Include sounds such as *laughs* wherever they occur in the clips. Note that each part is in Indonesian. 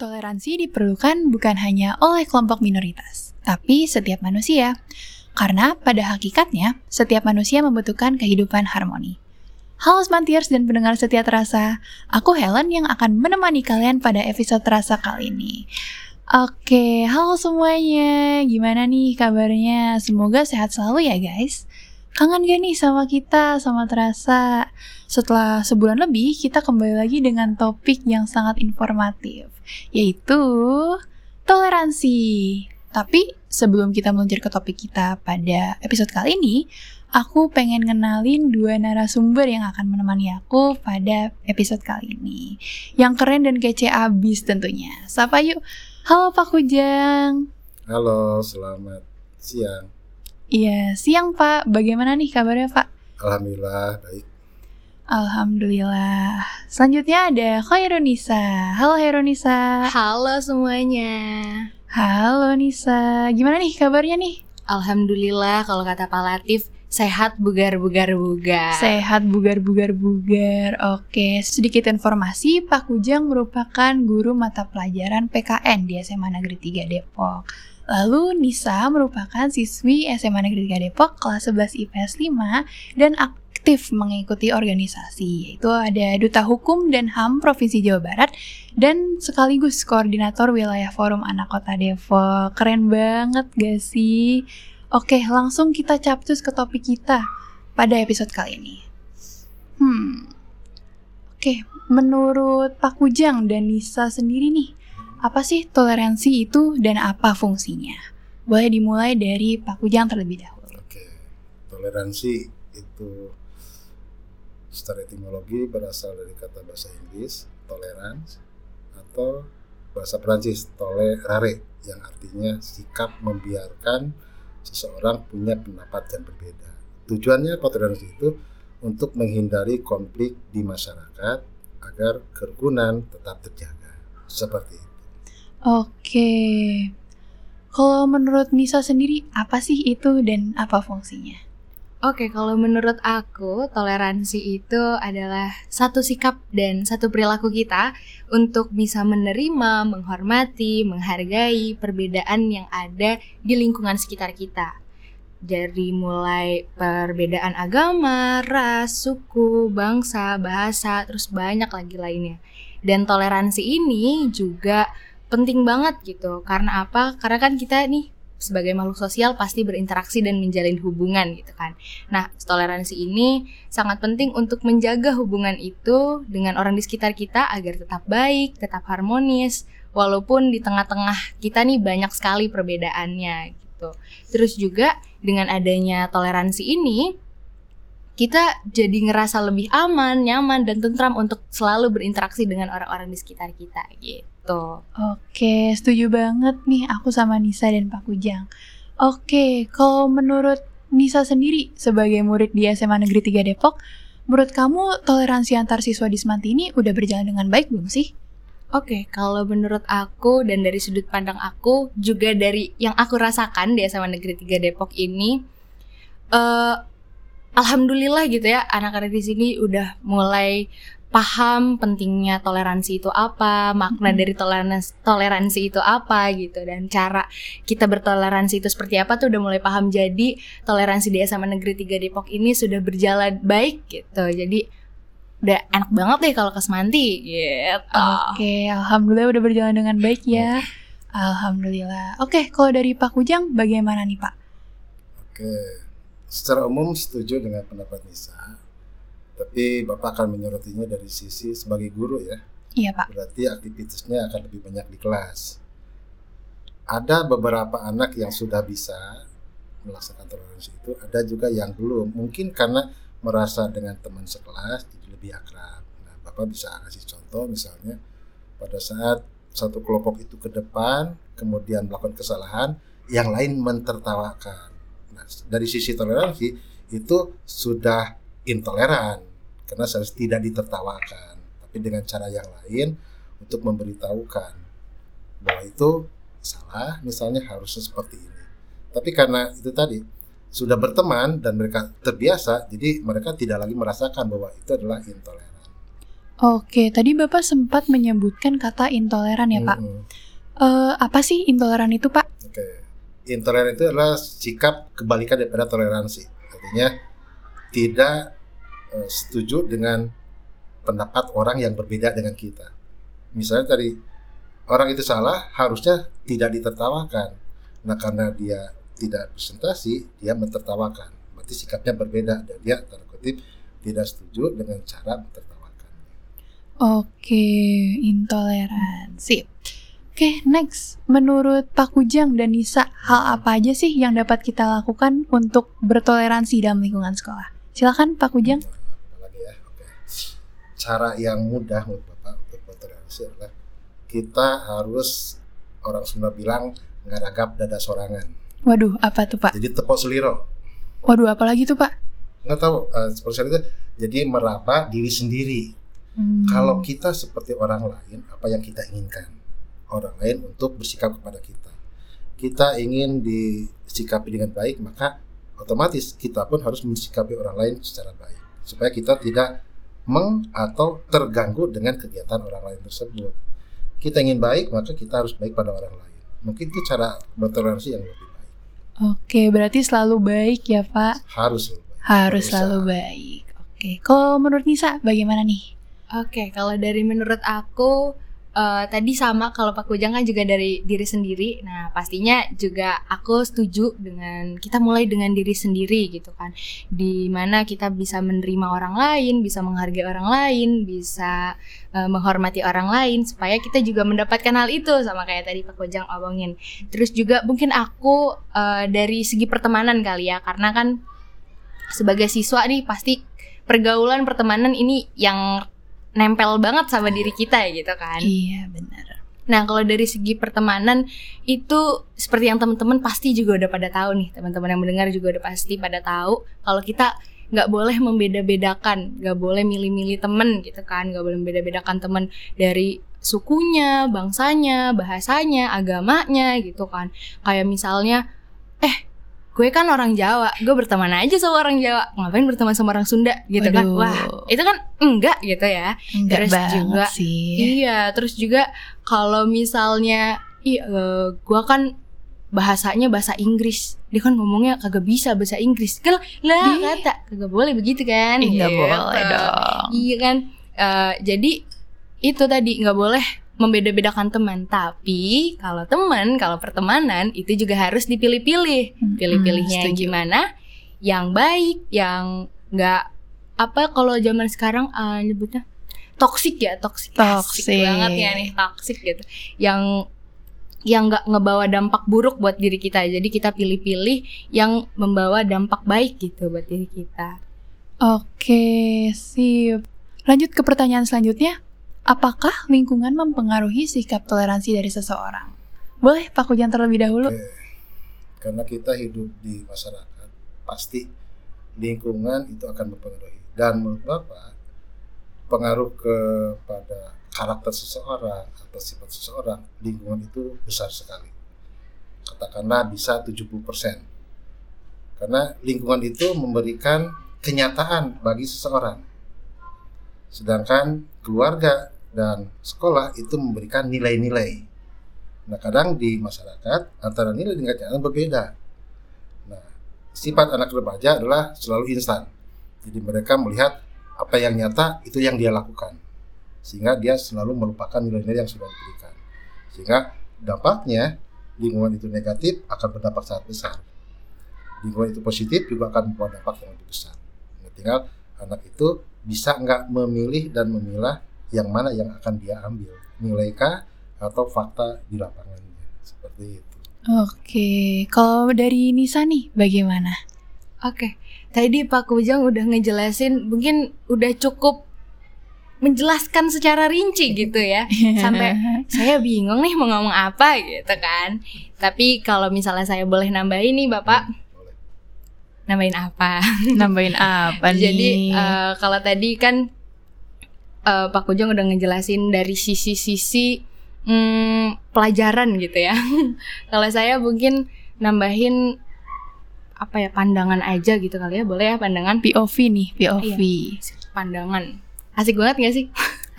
Toleransi diperlukan bukan hanya oleh kelompok minoritas, tapi setiap manusia. Karena pada hakikatnya, setiap manusia membutuhkan kehidupan harmoni. Halo Smantiers dan pendengar setia terasa, aku Helen yang akan menemani kalian pada episode terasa kali ini. Oke, halo semuanya, gimana nih kabarnya? Semoga sehat selalu ya guys. Kangen gak nih sama kita, sama terasa? Setelah sebulan lebih, kita kembali lagi dengan topik yang sangat informatif yaitu toleransi. Tapi sebelum kita meluncur ke topik kita pada episode kali ini, aku pengen ngenalin dua narasumber yang akan menemani aku pada episode kali ini. Yang keren dan kece abis tentunya. Sapa yuk. Halo Pak Kujang. Halo, selamat siang. Iya, siang Pak. Bagaimana nih kabarnya Pak? Alhamdulillah, baik. Alhamdulillah. Selanjutnya ada Khairunisa. Halo Khairunisa. Halo semuanya. Halo Nisa. Gimana nih kabarnya nih? Alhamdulillah kalau kata Pak Latif sehat bugar bugar bugar. Sehat bugar bugar bugar. Oke, sedikit informasi, Pak Kujang merupakan guru mata pelajaran PKN di SMA Negeri 3 Depok. Lalu Nisa merupakan siswi SMA Negeri 3 Depok kelas 11 IPS 5 dan aktif mengikuti organisasi yaitu ada Duta Hukum dan HAM Provinsi Jawa Barat dan sekaligus koordinator wilayah Forum Anak Kota Depok. Keren banget gak sih? Oke, langsung kita capcus ke topik kita pada episode kali ini. Hmm. Oke, menurut Pak Kujang dan Nisa sendiri nih, apa sih toleransi itu dan apa fungsinya? Boleh dimulai dari Pak Kujang terlebih dahulu. Oke, toleransi itu secara etimologi berasal dari kata bahasa Inggris tolerance atau bahasa Prancis tolerare yang artinya sikap membiarkan seseorang punya pendapat yang berbeda. Tujuannya toleransi itu untuk menghindari konflik di masyarakat agar kerukunan tetap terjaga. Seperti itu. Oke. Kalau menurut Nisa sendiri, apa sih itu dan apa fungsinya? Oke, kalau menurut aku, toleransi itu adalah satu sikap dan satu perilaku kita untuk bisa menerima, menghormati, menghargai perbedaan yang ada di lingkungan sekitar kita. Dari mulai perbedaan agama, ras, suku, bangsa, bahasa, terus banyak lagi lainnya. Dan toleransi ini juga penting banget gitu. Karena apa? Karena kan kita nih sebagai makhluk sosial pasti berinteraksi dan menjalin hubungan gitu kan. Nah, toleransi ini sangat penting untuk menjaga hubungan itu dengan orang di sekitar kita agar tetap baik, tetap harmonis, walaupun di tengah-tengah kita nih banyak sekali perbedaannya gitu. Terus juga dengan adanya toleransi ini kita jadi ngerasa lebih aman, nyaman dan tentram untuk selalu berinteraksi dengan orang-orang di sekitar kita gitu gitu. Oke, setuju banget nih aku sama Nisa dan Pak Kujang. Oke, kalau menurut Nisa sendiri sebagai murid di SMA Negeri 3 Depok, menurut kamu toleransi antar siswa di Semanti ini udah berjalan dengan baik belum sih? Oke, kalau menurut aku dan dari sudut pandang aku juga dari yang aku rasakan di SMA Negeri 3 Depok ini uh, alhamdulillah gitu ya anak-anak di sini udah mulai paham pentingnya toleransi itu apa, makna dari toleransi toleransi itu apa gitu dan cara kita bertoleransi itu seperti apa tuh udah mulai paham. Jadi toleransi di SMA Negeri 3 Depok ini sudah berjalan baik gitu. Jadi udah enak banget deh kalau ke Semanti gitu. Oke, alhamdulillah udah berjalan dengan baik ya. Alhamdulillah. Oke, kalau dari Pak Kujang bagaimana nih, Pak? Oke. Secara umum setuju dengan pendapat Nisa tapi Bapak akan menyoroti dari sisi sebagai guru ya. Iya Pak. Berarti aktivitasnya akan lebih banyak di kelas. Ada beberapa anak yang sudah bisa melaksanakan toleransi itu, ada juga yang belum. Mungkin karena merasa dengan teman sekelas jadi lebih akrab. Nah, Bapak bisa kasih contoh misalnya pada saat satu kelompok itu ke depan, kemudian melakukan kesalahan, yang lain mentertawakan. Nah, dari sisi toleransi itu sudah intoleran karena seharusnya tidak ditertawakan tapi dengan cara yang lain untuk memberitahukan bahwa itu salah misalnya harusnya seperti ini tapi karena itu tadi sudah berteman dan mereka terbiasa jadi mereka tidak lagi merasakan bahwa itu adalah intoleran Oke, tadi Bapak sempat menyebutkan kata intoleran ya Pak. Eh, apa sih intoleran itu Pak? Oke. Intoleran itu adalah sikap kebalikan daripada toleransi. Artinya tidak eh, setuju dengan pendapat orang yang berbeda dengan kita. Misalnya tadi orang itu salah, harusnya tidak ditertawakan. Nah, karena dia tidak presentasi, dia mentertawakan. Berarti sikapnya berbeda dan dia tanda kutip tidak setuju dengan cara mentertawakan. Oke, intoleran. Sip. Oke, next. Menurut Pak Kujang dan Nisa, hal apa aja sih yang dapat kita lakukan untuk bertoleransi dalam lingkungan sekolah? Silakan Pak Kujang. Oke. Cara yang mudah menurut Bapak untuk bertoleransi adalah kita harus orang Sunda bilang ngaragap dada sorangan. Waduh, apa tuh Pak? Jadi tepok seliro. Waduh, apa lagi tuh Pak? Nggak tahu eh, seperti itu. Jadi meraba diri sendiri. Hmm. Kalau kita seperti orang lain, apa yang kita inginkan? Orang lain untuk bersikap kepada kita. Kita ingin disikapi dengan baik, maka otomatis kita pun harus mensikapi orang lain secara baik. Supaya kita tidak meng atau terganggu dengan kegiatan orang lain tersebut. Kita ingin baik, maka kita harus baik pada orang lain. Mungkin itu cara bertoleransi yang lebih baik. Oke, berarti selalu baik ya Pak? Harus baik. Harus Berusaha. selalu baik. Oke, kalau menurut Nisa bagaimana nih? Oke, kalau dari menurut aku eh, tadi sama kalau Pak Kujang kan juga dari diri sendiri. Nah, pastinya juga aku setuju dengan kita mulai dengan diri sendiri gitu kan. Di mana kita bisa menerima orang lain, bisa menghargai orang lain, bisa eh, menghormati orang lain supaya kita juga mendapatkan hal itu sama kayak tadi Pak Kujang omongin. Terus juga mungkin aku eh, dari segi pertemanan kali ya karena kan sebagai siswa nih pasti pergaulan pertemanan ini yang nempel banget sama diri kita gitu kan. Iya, benar. Nah, kalau dari segi pertemanan itu seperti yang teman-teman pasti juga udah pada tahu nih, teman-teman yang mendengar juga udah pasti pada tahu kalau kita nggak boleh membeda-bedakan, nggak boleh milih-milih temen gitu kan, nggak boleh membeda-bedakan temen dari sukunya, bangsanya, bahasanya, agamanya gitu kan. Kayak misalnya, eh gue kan orang Jawa, gue berteman aja sama orang Jawa, ngapain berteman sama orang Sunda gitu kan? Waduh. Wah, itu kan enggak gitu ya. Enggak Terus juga sih. Iya, terus juga kalau misalnya iya eh, gua kan bahasanya bahasa Inggris. Dia kan ngomongnya kagak bisa bahasa Inggris. Kan lah kata kagak boleh begitu kan? Ih, nggak Gitu. boleh dong. Iya kan? Eh, jadi itu tadi nggak boleh membeda-bedakan teman. Tapi kalau teman, kalau pertemanan itu juga harus dipilih-pilih. Mm-mm, Pilih-pilihnya setuju. gimana? Yang baik, yang nggak apa kalau zaman sekarang eh, nyebutnya toksik ya, toksik. Toxic. banget ya nih, toksik gitu. Yang yang nggak ngebawa dampak buruk buat diri kita. Jadi kita pilih-pilih yang membawa dampak baik gitu buat diri kita. Oke, sip. Lanjut ke pertanyaan selanjutnya. Apakah lingkungan mempengaruhi sikap toleransi dari seseorang? Boleh Pak Kujan terlebih dahulu? Oke. Karena kita hidup di masyarakat, pasti lingkungan itu akan mempengaruhi. Dan menurut Bapak, pengaruh kepada karakter seseorang atau sifat seseorang, lingkungan itu besar sekali. Katakanlah bisa 70%. Karena lingkungan itu memberikan kenyataan bagi seseorang. Sedangkan keluarga dan sekolah itu memberikan nilai-nilai. Nah, kadang di masyarakat antara nilai dengan kenyataan berbeda. Nah, sifat anak remaja adalah selalu instan. Jadi mereka melihat apa yang nyata itu yang dia lakukan. Sehingga dia selalu melupakan nilai-nilai yang sudah diberikan. Sehingga dampaknya lingkungan itu negatif akan berdampak sangat besar. Lingkungan itu positif juga akan membawa dampak yang lebih besar. Nah, tinggal anak itu bisa nggak memilih dan memilah yang mana yang akan dia ambil. Nilai kah atau fakta di lapangannya. Seperti itu. Oke, kalau dari Nisa nih bagaimana? Oke, tadi Pak Kujang udah ngejelasin, mungkin udah cukup menjelaskan secara rinci gitu ya. *laughs* Sampai saya bingung nih mau ngomong apa gitu kan. Tapi kalau misalnya saya boleh nambahin nih Bapak. Nambahin apa? *laughs* nambahin apa nih? Jadi eh, kalau tadi kan eh, Pak Kujang udah ngejelasin dari sisi-sisi hmm, pelajaran gitu ya. *laughs* kalau saya mungkin nambahin apa ya pandangan aja gitu kali ya boleh ya pandangan POV nih, POV. pandangan asik banget gak sih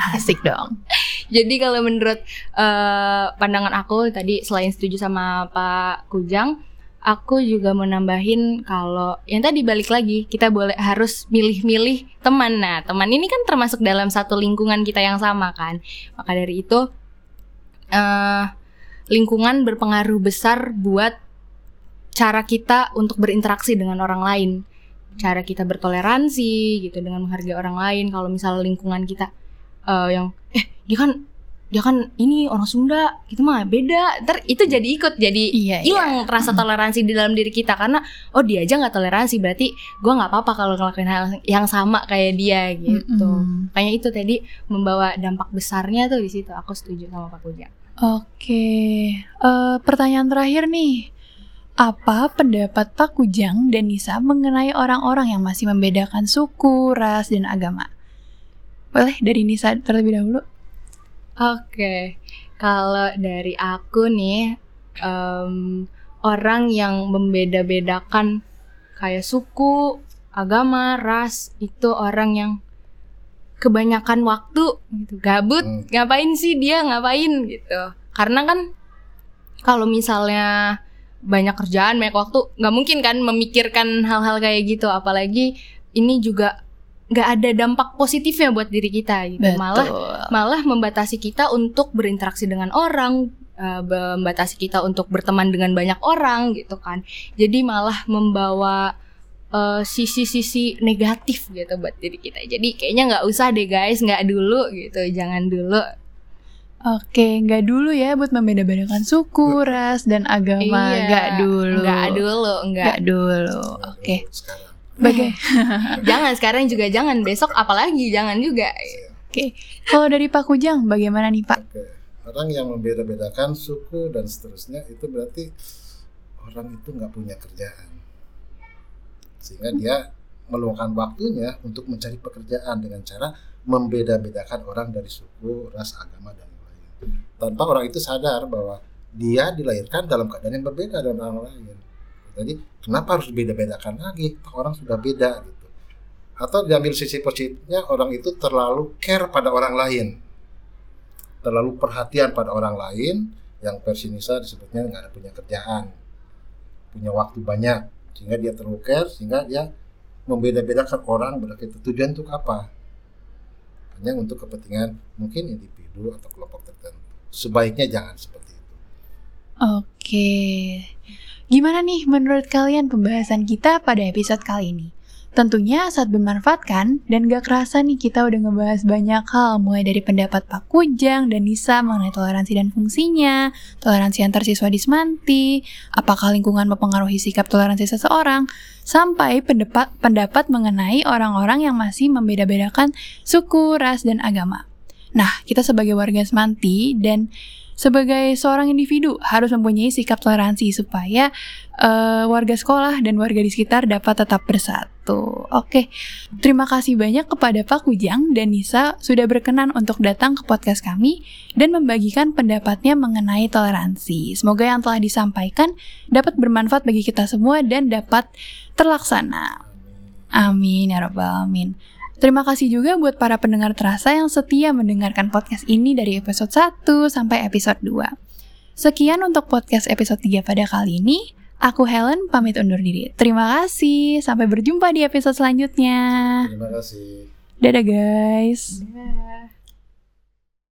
*laughs* Asik dong. Jadi kalau menurut eh, pandangan aku tadi selain setuju sama Pak Kujang, aku juga mau nambahin kalau yang tadi balik lagi kita boleh harus milih-milih teman. Nah, teman ini kan termasuk dalam satu lingkungan kita yang sama kan. Maka dari itu eh lingkungan berpengaruh besar buat cara kita untuk berinteraksi dengan orang lain. Cara kita bertoleransi gitu dengan menghargai orang lain. Kalau misalnya lingkungan kita eh, yang eh dia kan dia kan ini orang Sunda gitu mah beda ntar itu jadi ikut jadi Iya, hilang rasa toleransi di dalam diri kita karena oh dia aja nggak toleransi berarti gua nggak apa-apa kalau ngelakuin hal yang sama kayak dia gitu Mm-mm. makanya itu tadi membawa dampak besarnya tuh di situ aku setuju sama Pak Kujang Oke, eh, pertanyaan terakhir nih. Apa pendapat Pak Kujang dan Nisa mengenai orang-orang yang masih membedakan suku, ras, dan agama? Boleh dari Nisa terlebih dahulu? Oke, kalau dari aku nih em, orang yang membeda-bedakan kayak suku, agama, ras itu orang yang kebanyakan waktu gitu. Gabut Hmm. ngapain sih dia ngapain gitu. Karena kan kalau misalnya banyak kerjaan banyak waktu nggak mungkin kan memikirkan hal-hal kayak gitu. Apalagi ini juga nggak ada dampak positifnya buat diri kita gitu malah malah membatasi kita untuk berinteraksi dengan orang, eh, membatasi kita untuk berteman dengan banyak orang gitu kan. Jadi malah membawa eh, sisi-sisi negatif gitu buat diri kita. Jadi kayaknya nggak usah deh guys, nggak dulu gitu, jangan dulu. Oke, nggak dulu ya buat membeda-bedakan suku, ras, dan agama. Iya, Nggak dulu. Nggak dulu, nggak. Nggak dulu. Oke. Sekarang. Baga- *laughs* jangan sekarang juga jangan, besok apalagi jangan juga. Oke. Kalau dari Pak Kujang, bagaimana nih Pak? Oke. Orang yang membeda-bedakan suku dan seterusnya itu berarti orang itu nggak punya kerjaan, sehingga dia meluangkan waktunya untuk mencari pekerjaan dengan cara membeda-bedakan orang dari suku, ras, agama dan lain-lain. Tanpa orang itu sadar bahwa dia dilahirkan dalam keadaan yang berbeda dengan orang lain. Jadi kenapa harus beda-bedakan lagi? Orang sudah beda gitu. Atau diambil sisi positifnya orang itu terlalu care pada orang lain terlalu perhatian pada orang lain yang versi Nisa disebutnya nggak ada punya kerjaan punya waktu banyak sehingga dia terlalu care sehingga dia membeda-bedakan orang berarti tujuan untuk apa hanya untuk kepentingan mungkin individu atau kelompok tertentu sebaiknya jangan seperti itu Oke. Gimana nih menurut kalian pembahasan kita pada episode kali ini? Tentunya saat bermanfaat kan? Dan gak kerasa nih kita udah ngebahas banyak hal mulai dari pendapat Pak Kujang dan Nisa mengenai toleransi dan fungsinya, toleransi antar siswa di Semanti, apakah lingkungan mempengaruhi sikap toleransi seseorang, sampai pendapat, pendapat mengenai orang-orang yang masih membeda-bedakan suku, ras, dan agama. Nah, kita sebagai warga Semanti dan sebagai seorang individu harus mempunyai sikap toleransi supaya eh, warga sekolah dan warga di sekitar dapat tetap bersatu. Oke, terima kasih banyak kepada Pak Kujang dan Nisa sudah berkenan untuk datang ke podcast kami dan membagikan pendapatnya mengenai toleransi. Semoga yang telah disampaikan dapat bermanfaat bagi kita semua dan dapat terlaksana. Amin ya rabbal alamin. Terima kasih juga buat para pendengar terasa yang setia mendengarkan podcast ini dari episode 1 sampai episode 2. Sekian untuk podcast episode 3 pada kali ini. Aku Helen pamit undur diri. Terima kasih. Sampai berjumpa di episode selanjutnya. terima kasih Dadah guys. Dah.